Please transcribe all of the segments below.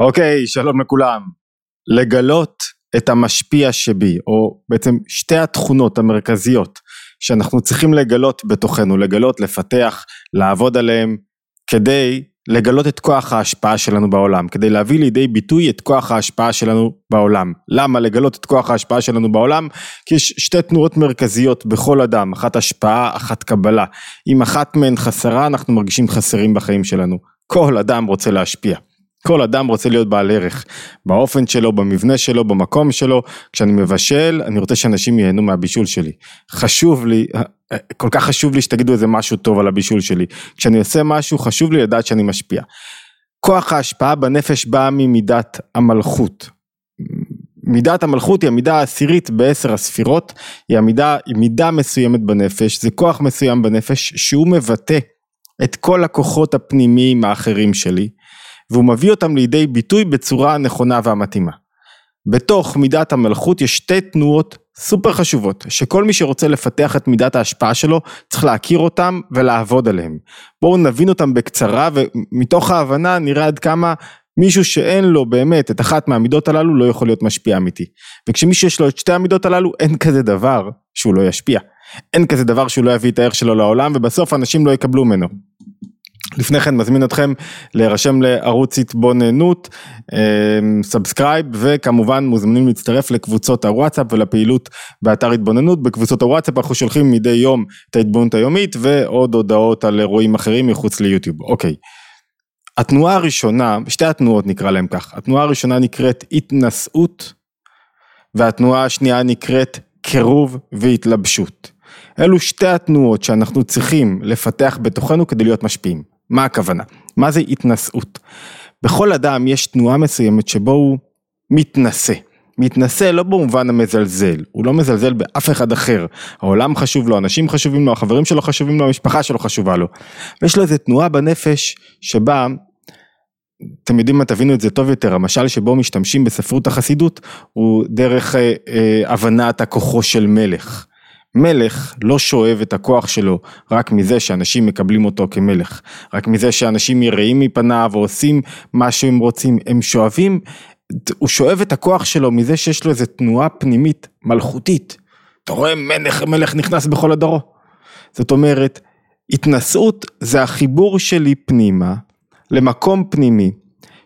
אוקיי, שלום לכולם. לגלות את המשפיע שבי, או בעצם שתי התכונות המרכזיות שאנחנו צריכים לגלות בתוכנו, לגלות, לפתח, לעבוד עליהם, כדי לגלות את כוח ההשפעה שלנו בעולם, כדי להביא לידי ביטוי את כוח ההשפעה שלנו בעולם. למה לגלות את כוח ההשפעה שלנו בעולם? כי יש שתי תנועות מרכזיות בכל אדם, אחת השפעה, אחת קבלה. אם אחת מהן חסרה, אנחנו מרגישים חסרים בחיים שלנו. כל אדם רוצה להשפיע. כל אדם רוצה להיות בעל ערך, באופן שלו, במבנה שלו, במקום שלו, כשאני מבשל, אני רוצה שאנשים ייהנו מהבישול שלי. חשוב לי, כל כך חשוב לי שתגידו איזה משהו טוב על הבישול שלי. כשאני עושה משהו, חשוב לי לדעת שאני משפיע. כוח ההשפעה בנפש באה ממידת המלכות. מידת המלכות היא המידה העשירית בעשר הספירות, היא המידה, היא מידה מסוימת בנפש, זה כוח מסוים בנפש שהוא מבטא את כל הכוחות הפנימיים האחרים שלי. והוא מביא אותם לידי ביטוי בצורה הנכונה והמתאימה. בתוך מידת המלכות יש שתי תנועות סופר חשובות, שכל מי שרוצה לפתח את מידת ההשפעה שלו, צריך להכיר אותם ולעבוד עליהם. בואו נבין אותם בקצרה, ומתוך ההבנה נראה עד כמה מישהו שאין לו באמת את אחת מהמידות הללו לא יכול להיות משפיע אמיתי. וכשמישהו יש לו את שתי המידות הללו, אין כזה דבר שהוא לא ישפיע. אין כזה דבר שהוא לא יביא את הערך שלו לעולם, ובסוף אנשים לא יקבלו ממנו. לפני כן מזמין אתכם להירשם לערוץ התבוננות, subscribe וכמובן מוזמנים להצטרף לקבוצות הוואטסאפ ולפעילות באתר התבוננות. בקבוצות הוואטסאפ אנחנו שולחים מדי יום את ההתבוננות היומית ועוד הודעות על אירועים אחרים מחוץ ליוטיוב. אוקיי. התנועה הראשונה, שתי התנועות נקרא להם כך, התנועה הראשונה נקראת התנשאות והתנועה השנייה נקראת קירוב והתלבשות. אלו שתי התנועות שאנחנו צריכים לפתח בתוכנו כדי להיות משפיעים. מה הכוונה? מה זה התנשאות? בכל אדם יש תנועה מסוימת שבו הוא מתנשא. מתנשא לא במובן המזלזל, הוא לא מזלזל באף אחד אחר, העולם חשוב לו, אנשים חשובים לו, החברים שלו חשובים לו, המשפחה שלו חשובה לו. ויש לו איזה תנועה בנפש שבה, אתם יודעים מה, תבינו את זה טוב יותר, המשל שבו משתמשים בספרות החסידות הוא דרך אה, אה, הבנת הכוחו של מלך. מלך לא שואב את הכוח שלו רק מזה שאנשים מקבלים אותו כמלך, רק מזה שאנשים יראים מפניו או עושים מה שהם רוצים, הם שואבים, הוא שואב את הכוח שלו מזה שיש לו איזה תנועה פנימית מלכותית. אתה רואה מלך, מלך נכנס בכל הדרו. זאת אומרת, התנשאות זה החיבור שלי פנימה למקום פנימי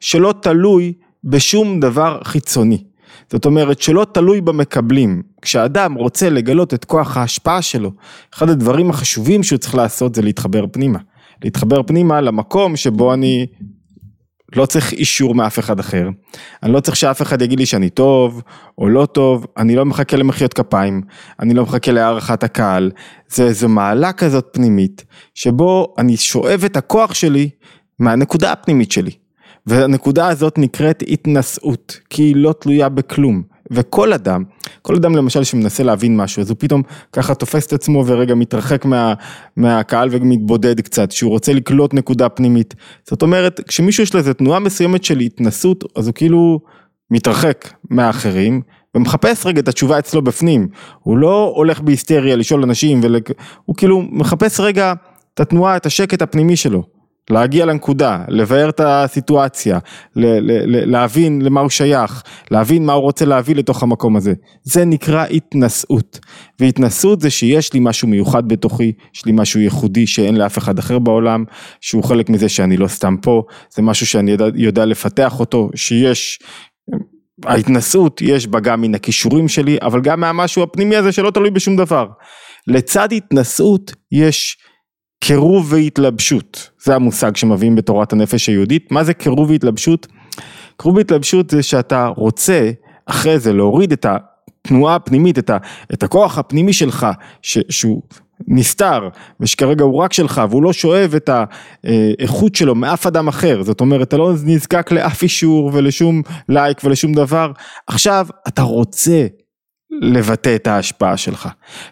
שלא תלוי בשום דבר חיצוני. זאת אומרת שלא תלוי במקבלים, כשאדם רוצה לגלות את כוח ההשפעה שלו, אחד הדברים החשובים שהוא צריך לעשות זה להתחבר פנימה, להתחבר פנימה למקום שבו אני לא צריך אישור מאף אחד אחר, אני לא צריך שאף אחד יגיד לי שאני טוב או לא טוב, אני לא מחכה למחיאות כפיים, אני לא מחכה להערכת הקהל, זה איזו מעלה כזאת פנימית, שבו אני שואב את הכוח שלי מהנקודה הפנימית שלי. והנקודה הזאת נקראת התנשאות, כי היא לא תלויה בכלום. וכל אדם, כל אדם למשל שמנסה להבין משהו, אז הוא פתאום ככה תופס את עצמו ורגע מתרחק מה, מהקהל ומתבודד קצת, שהוא רוצה לקלוט נקודה פנימית. זאת אומרת, כשמישהו יש לו איזה תנועה מסוימת של התנסות, אז הוא כאילו מתרחק מהאחרים, ומחפש רגע את התשובה אצלו בפנים. הוא לא הולך בהיסטריה לשאול אנשים, ול... הוא כאילו מחפש רגע את התנועה, את השקט הפנימי שלו. להגיע לנקודה, לבאר את הסיטואציה, להבין למה הוא שייך, להבין מה הוא רוצה להביא לתוך המקום הזה. זה נקרא התנשאות. והתנשאות זה שיש לי משהו מיוחד בתוכי, יש לי משהו ייחודי שאין לאף אחד אחר בעולם, שהוא חלק מזה שאני לא סתם פה, זה משהו שאני יודע, יודע לפתח אותו, שיש... ההתנשאות יש בה גם מן הכישורים שלי, אבל גם מהמשהו הפנימי הזה שלא תלוי בשום דבר. לצד התנשאות יש קירוב והתלבשות, זה המושג שמביאים בתורת הנפש היהודית, מה זה קירוב והתלבשות? קירוב והתלבשות זה שאתה רוצה אחרי זה להוריד את התנועה הפנימית, את, ה, את הכוח הפנימי שלך, ש, שהוא נסתר ושכרגע הוא רק שלך והוא לא שואב את האיכות שלו מאף אדם אחר, זאת אומרת אתה לא נזקק לאף אישור ולשום לייק ולשום דבר, עכשיו אתה רוצה לבטא את ההשפעה שלך.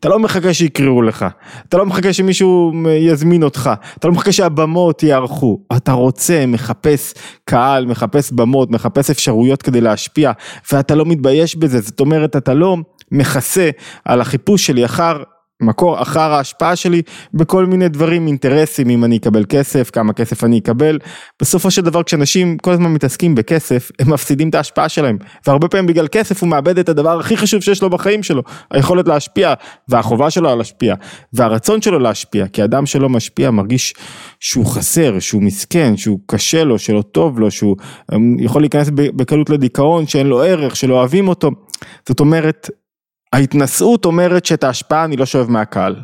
אתה לא מחכה שיקראו לך, אתה לא מחכה שמישהו יזמין אותך, אתה לא מחכה שהבמות יערכו, אתה רוצה, מחפש קהל, מחפש במות, מחפש אפשרויות כדי להשפיע, ואתה לא מתבייש בזה, זאת אומרת אתה לא מכסה על החיפוש שלי אחר מקור אחר ההשפעה שלי בכל מיני דברים, אינטרסים, אם אני אקבל כסף, כמה כסף אני אקבל. בסופו של דבר כשאנשים כל הזמן מתעסקים בכסף, הם מפסידים את ההשפעה שלהם. והרבה פעמים בגלל כסף הוא מאבד את הדבר הכי חשוב שיש לו בחיים שלו, היכולת להשפיע, והחובה שלו להשפיע, והרצון שלו להשפיע, כי אדם שלא משפיע מרגיש שהוא חסר, שהוא מסכן, שהוא קשה לו, שלא טוב לו, שהוא אמ, יכול להיכנס בקלות לדיכאון, שאין לו ערך, שלא אוהבים אותו. זאת אומרת, ההתנשאות אומרת שאת ההשפעה אני לא שואב מהקהל.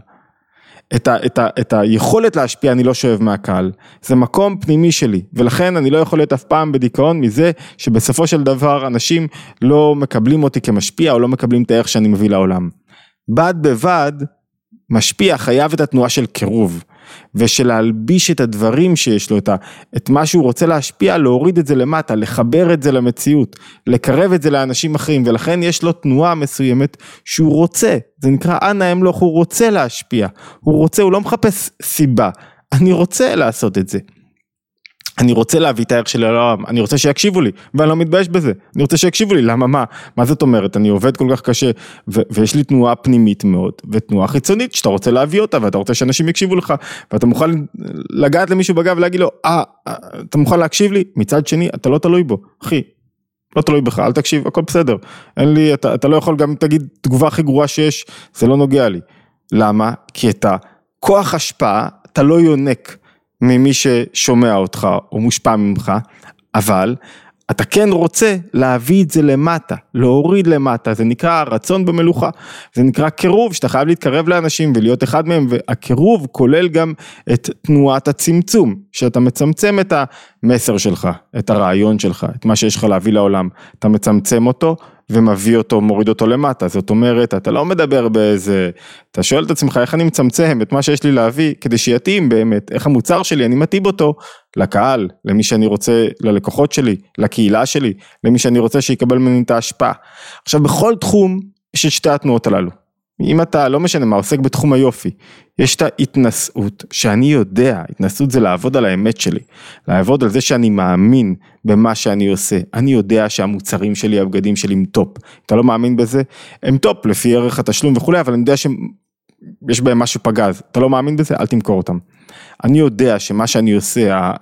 את, ה, את, ה, את היכולת להשפיע אני לא שואב מהקהל, זה מקום פנימי שלי ולכן אני לא יכול להיות אף פעם בדיכאון מזה שבסופו של דבר אנשים לא מקבלים אותי כמשפיע או לא מקבלים את הערך שאני מביא לעולם. בד בבד משפיע חייב את התנועה של קירוב. ושל להלביש את הדברים שיש לו, את, מה שהוא רוצה להשפיע, להוריד את זה למטה, לחבר את זה למציאות, לקרב את זה לאנשים אחרים, ולכן יש לו תנועה מסוימת שהוא רוצה, זה נקרא אנא אמלוך, הוא רוצה להשפיע, הוא רוצה, הוא לא מחפש סיבה, אני רוצה לעשות את זה. אני רוצה להביא את הערך שלי לעולם, אני רוצה שיקשיבו לי, ואני לא מתבייש בזה, אני רוצה שיקשיבו לי, למה מה? מה זאת אומרת? אני עובד כל כך קשה, ו- ויש לי תנועה פנימית מאוד, ותנועה חיצונית שאתה רוצה להביא אותה, ואתה רוצה שאנשים יקשיבו לך, ואתה מוכן לגעת למישהו בגב ולהגיד לו, אה, אתה מוכן להקשיב לי? מצד שני, אתה לא תלוי בו, אחי, לא תלוי בך, אל תקשיב, הכל בסדר, אין לי, אתה, אתה לא יכול גם תגיד תגובה הכי גרועה שיש, זה לא נוגע לי. למה? כי את הכוח השפעה אתה לא יונק. ממי ששומע אותך או מושפע ממך, אבל אתה כן רוצה להביא את זה למטה, להוריד למטה, זה נקרא רצון במלוכה, זה נקרא קירוב, שאתה חייב להתקרב לאנשים ולהיות אחד מהם, והקירוב כולל גם את תנועת הצמצום, שאתה מצמצם את המסר שלך, את הרעיון שלך, את מה שיש לך להביא לעולם, אתה מצמצם אותו ומביא אותו, מוריד אותו למטה, זאת אומרת, אתה לא מדבר באיזה, אתה שואל את עצמך איך אני מצמצם את מה שיש לי להביא, כדי שיתאים באמת, איך המוצר שלי, אני מתאים אותו לקהל, למי שאני רוצה, ללקוחות שלי, לקהילה שלי, למי שאני רוצה שיקבל ממני את ההשפעה. עכשיו בכל תחום יש את שתי התנועות הללו. אם אתה, לא משנה מה, עוסק בתחום היופי, יש את ההתנשאות, שאני יודע, התנשאות זה לעבוד על האמת שלי, לעבוד על זה שאני מאמין במה שאני עושה, אני יודע שהמוצרים שלי, הבגדים שלי הם top, אתה לא מאמין בזה, הם top לפי ערך התשלום וכולי, אבל אני יודע שיש בהם משהו פגז, אתה לא מאמין בזה, אל תמכור אותם. אני יודע שמה שאני עושה,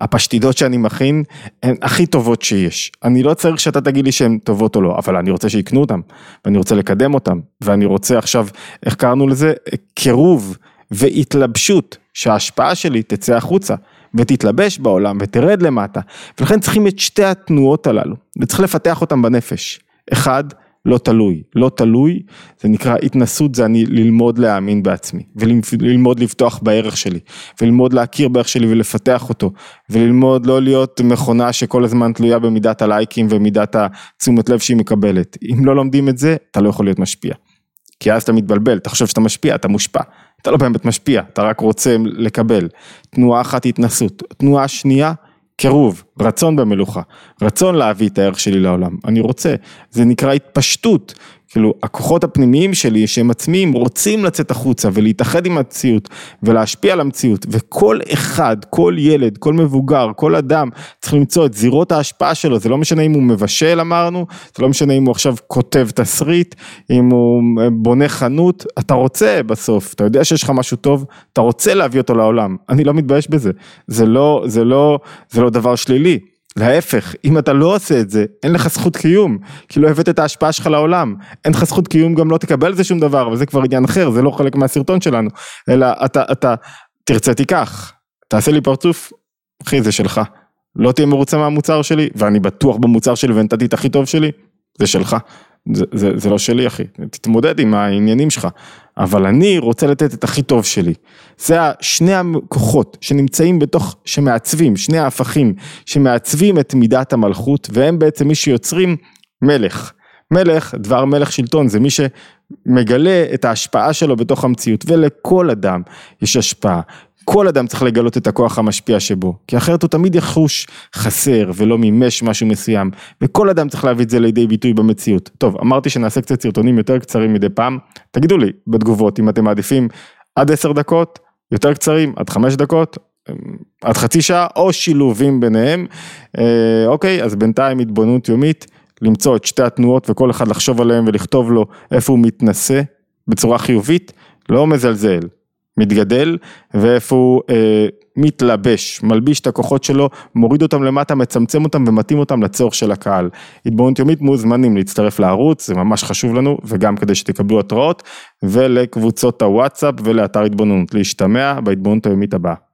הפשטידות שאני מכין, הן הכי טובות שיש. אני לא צריך שאתה תגיד לי שהן טובות או לא, אבל אני רוצה שיקנו אותן, ואני רוצה לקדם אותן, ואני רוצה עכשיו, איך קראנו לזה? קירוב והתלבשות, שההשפעה שלי תצא החוצה. ותתלבש בעולם ותרד למטה, ולכן צריכים את שתי התנועות הללו, וצריך לפתח אותן בנפש. אחד, לא תלוי, לא תלוי, זה נקרא התנסות, זה אני ללמוד להאמין בעצמי, וללמוד לפתוח בערך שלי, וללמוד להכיר בערך שלי ולפתח אותו, וללמוד לא להיות מכונה שכל הזמן תלויה במידת הלייקים ומידת התשומת לב שהיא מקבלת, אם לא לומדים את זה, אתה לא יכול להיות משפיע, כי אז אתה מתבלבל, אתה חושב שאתה משפיע, אתה מושפע, אתה לא באמת משפיע, אתה רק רוצה לקבל, תנועה אחת התנסות, תנועה שנייה קירוב, רצון במלוכה, רצון להביא את הערך שלי לעולם, אני רוצה, זה נקרא התפשטות, כאילו הכוחות הפנימיים שלי שהם עצמיים רוצים לצאת החוצה ולהתאחד עם המציאות ולהשפיע על המציאות וכל אחד, כל ילד, כל מבוגר, כל אדם צריך למצוא את זירות ההשפעה שלו, זה לא משנה אם הוא מבשל אמרנו, זה לא משנה אם הוא עכשיו כותב תסריט, אם הוא בונה חנות, אתה רוצה בסוף, אתה יודע שיש לך משהו טוב, אתה רוצה להביא אותו לעולם, אני לא מתבייש בזה, זה לא, זה לא, זה לא דבר שלילי. להפך, אם אתה לא עושה את זה, אין לך זכות קיום, כי לא הבאת את ההשפעה שלך לעולם. אין לך זכות קיום, גם לא תקבל זה שום דבר, אבל זה כבר עניין אחר, זה לא חלק מהסרטון שלנו. אלא אתה, אתה, תרצה תיקח, תעשה לי פרצוף, אחי זה שלך. לא תהיה מרוצה מהמוצר שלי, ואני בטוח במוצר שלי ונתתי את הכי טוב שלי, זה שלך. זה, זה, זה לא שלי אחי, תתמודד עם העניינים שלך, אבל אני רוצה לתת את הכי טוב שלי. זה שני הכוחות שנמצאים בתוך, שמעצבים, שני ההפכים, שמעצבים את מידת המלכות, והם בעצם מי שיוצרים מלך. מלך, דבר מלך שלטון, זה מי שמגלה את ההשפעה שלו בתוך המציאות, ולכל אדם יש השפעה. כל אדם צריך לגלות את הכוח המשפיע שבו, כי אחרת הוא תמיד יחוש חסר ולא מימש משהו מסוים, וכל אדם צריך להביא את זה לידי ביטוי במציאות. טוב, אמרתי שנעשה קצת סרטונים יותר קצרים מדי פעם, תגידו לי בתגובות אם אתם מעדיפים עד עשר דקות, יותר קצרים, עד חמש דקות, עד חצי שעה, או שילובים ביניהם. אה, אוקיי, אז בינתיים התבוננות יומית, למצוא את שתי התנועות וכל אחד לחשוב עליהם ולכתוב לו איפה הוא מתנשא בצורה חיובית. לא מזלזל, מתגדל, ואיפה הוא אה, מתלבש, מלביש את הכוחות שלו, מוריד אותם למטה, מצמצם אותם ומתאים אותם לצורך של הקהל. התבוננות יומית מוזמנים להצטרף לערוץ, זה ממש חשוב לנו, וגם כדי שתקבלו התראות, ולקבוצות הוואטסאפ ולאתר התבוננות. להשתמע בהתבוננות היומית הבאה.